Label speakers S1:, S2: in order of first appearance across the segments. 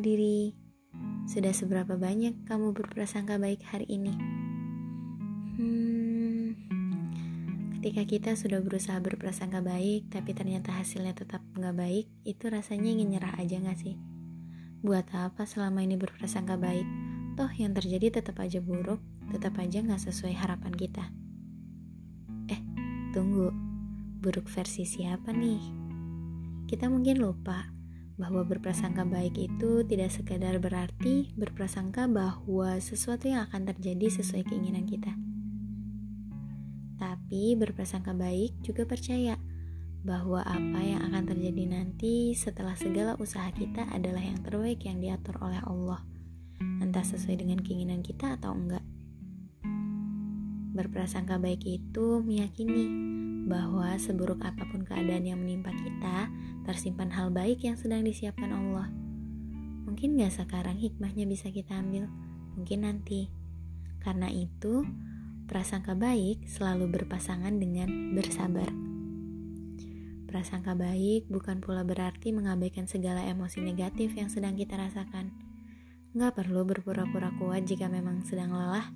S1: diri. Sudah seberapa banyak kamu berprasangka baik hari ini? Hmm, ketika kita sudah berusaha berprasangka baik, tapi ternyata hasilnya tetap nggak baik, itu rasanya ingin nyerah aja nggak sih? Buat apa selama ini berprasangka baik? Toh yang terjadi tetap aja buruk, tetap aja nggak sesuai harapan kita. Eh, tunggu, buruk versi siapa nih? Kita mungkin lupa bahwa berprasangka baik itu tidak sekadar berarti berprasangka bahwa sesuatu yang akan terjadi sesuai keinginan kita. Tapi berprasangka baik juga percaya bahwa apa yang akan terjadi nanti setelah segala usaha kita adalah yang terbaik yang diatur oleh Allah, entah sesuai dengan keinginan kita atau enggak. Berprasangka baik itu meyakini bahwa seburuk apa pun keadaan yang menimpa kita, tersimpan hal baik yang sedang disiapkan Allah. Mungkin gak sekarang hikmahnya bisa kita ambil, mungkin nanti. Karena itu, prasangka baik selalu berpasangan dengan bersabar. Prasangka baik bukan pula berarti mengabaikan segala emosi negatif yang sedang kita rasakan. Gak perlu berpura-pura kuat jika memang sedang lelah.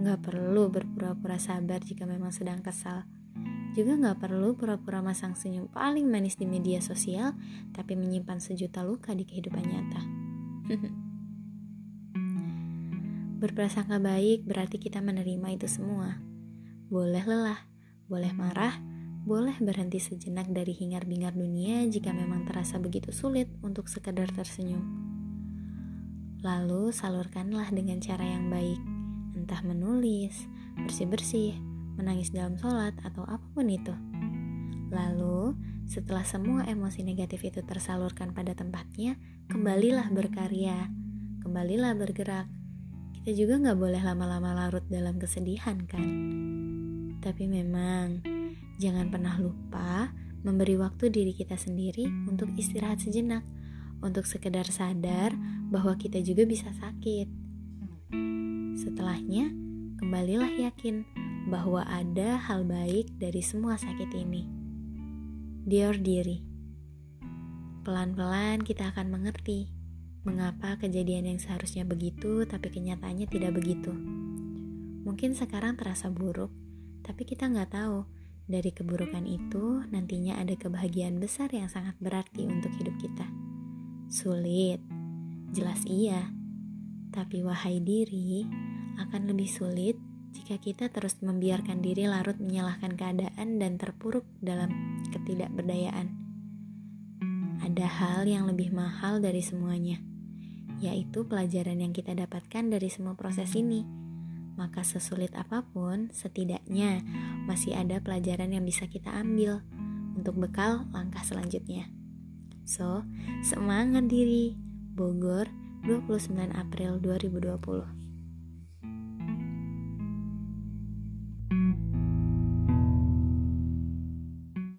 S1: Gak perlu berpura-pura sabar jika memang sedang kesal juga nggak perlu pura-pura masang senyum paling manis di media sosial, tapi menyimpan sejuta luka di kehidupan nyata. Berprasangka baik berarti kita menerima itu semua. Boleh lelah, boleh marah, boleh berhenti sejenak dari hingar-bingar dunia jika memang terasa begitu sulit untuk sekedar tersenyum. Lalu salurkanlah dengan cara yang baik, entah menulis, bersih-bersih, menangis dalam sholat, atau apa pun itu. Lalu, setelah semua emosi negatif itu tersalurkan pada tempatnya, kembalilah berkarya, kembalilah bergerak. Kita juga nggak boleh lama-lama larut dalam kesedihan kan? Tapi memang, jangan pernah lupa memberi waktu diri kita sendiri untuk istirahat sejenak, untuk sekedar sadar bahwa kita juga bisa sakit. Setelahnya, kembalilah yakin bahwa ada hal baik dari semua sakit ini. Dior diri. Pelan-pelan kita akan mengerti mengapa kejadian yang seharusnya begitu tapi kenyataannya tidak begitu. Mungkin sekarang terasa buruk, tapi kita nggak tahu dari keburukan itu nantinya ada kebahagiaan besar yang sangat berarti untuk hidup kita. Sulit, jelas iya. Tapi wahai diri, akan lebih sulit jika kita terus membiarkan diri larut menyalahkan keadaan dan terpuruk dalam ketidakberdayaan. Ada hal yang lebih mahal dari semuanya, yaitu pelajaran yang kita dapatkan dari semua proses ini. Maka sesulit apa pun, setidaknya masih ada pelajaran yang bisa kita ambil untuk bekal langkah selanjutnya. So, semangat diri. Bogor, 29 April 2020.